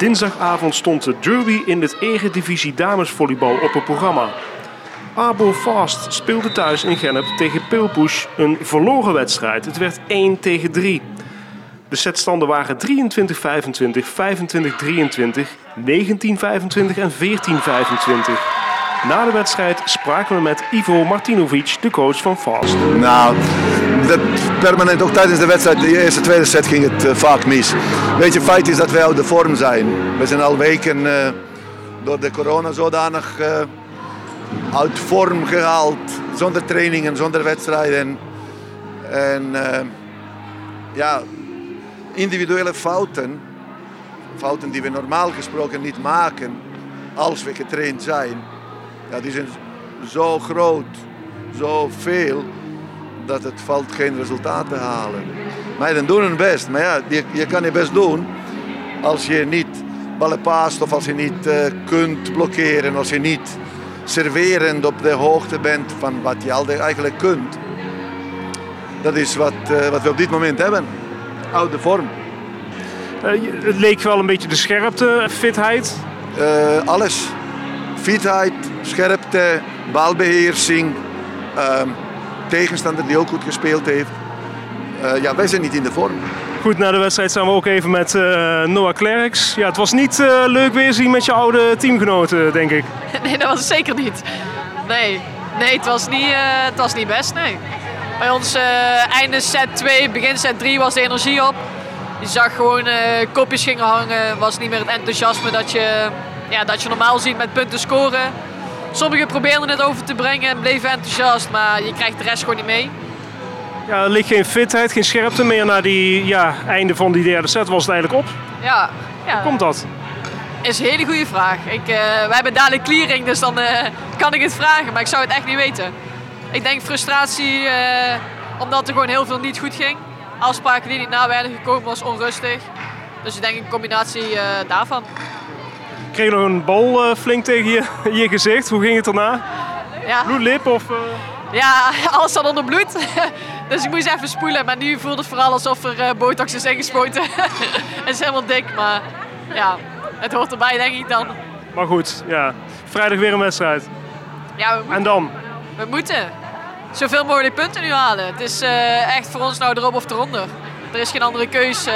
Dinsdagavond stond de derby in het Eredivisie Damesvolleybal op het programma. Abo Fast speelde thuis in Gennep tegen Pilpush een verloren wedstrijd. Het werd 1 tegen 3. De setstanden waren 23-25, 25-23, 19-25 en 14-25. Na de wedstrijd spraken we met Ivo Martinovic, de coach van Fast. Nou, dat permanent, ook tijdens de wedstrijd, de eerste, tweede set ging het uh, vaak mis. Weet je, feit is dat wij uit de vorm zijn. We zijn al weken uh, door de corona zodanig uh, uit vorm gehaald. Zonder trainingen, zonder wedstrijden. En ja, individuele fouten, fouten die we normaal gesproken niet maken als we getraind zijn, die zijn zo groot, zo veel, dat het valt geen resultaat te halen. Meiden doen hun best, maar ja, je, je kan je best doen als je niet ballen paast of als je niet uh, kunt blokkeren, als je niet serverend op de hoogte bent van wat je altijd eigenlijk kunt. Dat is wat, uh, wat we op dit moment hebben. Oude vorm. Uh, het leek wel een beetje de scherpte, fitheid. alles. Fitheid, scherpte, balbeheersing, uh, tegenstander die ook goed gespeeld heeft. Uh, ja, wij zijn niet in de vorm. Goed, na de wedstrijd zijn we ook even met uh, Noah Klerks. Ja, het was niet uh, leuk weer zien met je oude teamgenoten, denk ik. Nee, dat was het zeker niet. Nee, nee het, was niet, het was niet best, nee. Bij ons einde set 2, begin set 3 was de energie op. Je zag gewoon kopjes gingen hangen. was niet meer het enthousiasme dat je, ja, dat je normaal ziet met punten scoren. Sommigen probeerden het over te brengen en bleven enthousiast, maar je krijgt de rest gewoon niet mee. Ja, er ligt geen fitheid, geen scherpte meer. Na die ja, einde van die derde set was het eigenlijk op. Ja. ja. Hoe komt dat? Is een hele goede vraag. Ik, uh, wij hebben dadelijk clearing, dus dan uh, kan ik het vragen, maar ik zou het echt niet weten. Ik denk frustratie, uh, omdat er gewoon heel veel niet goed ging. Afspraken die niet na werden gekomen was onrustig. Dus ik denk een combinatie daarvan kreeg nog een bal uh, flink tegen je, je gezicht. Hoe ging het daarna? Ja. Bloedlip of... Uh... Ja, alles zat onder bloed. dus ik moest even spoelen. Maar nu voelde het vooral alsof er uh, botox is ingespoten. het is helemaal dik, maar ja, het hoort erbij denk ik dan. Maar goed, ja. Vrijdag weer een wedstrijd. Ja, we en dan? We moeten zoveel mogelijk punten nu halen. Het is uh, echt voor ons nou erop of eronder. Er is geen andere keus. Uh,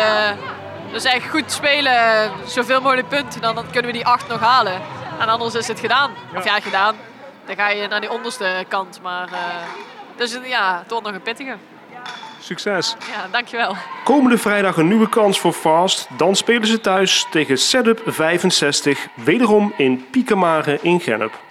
dus echt goed spelen, zoveel mogelijk punten, dan, dan kunnen we die acht nog halen. En anders is het gedaan. Ja. Of ja, gedaan. Dan ga je naar die onderste kant. Maar uh, dus ja, wordt nog een pittige. Succes. Ja, dankjewel. Komende vrijdag een nieuwe kans voor Fast. Dan spelen ze thuis tegen Setup 65, wederom in Piekamare in Gennep.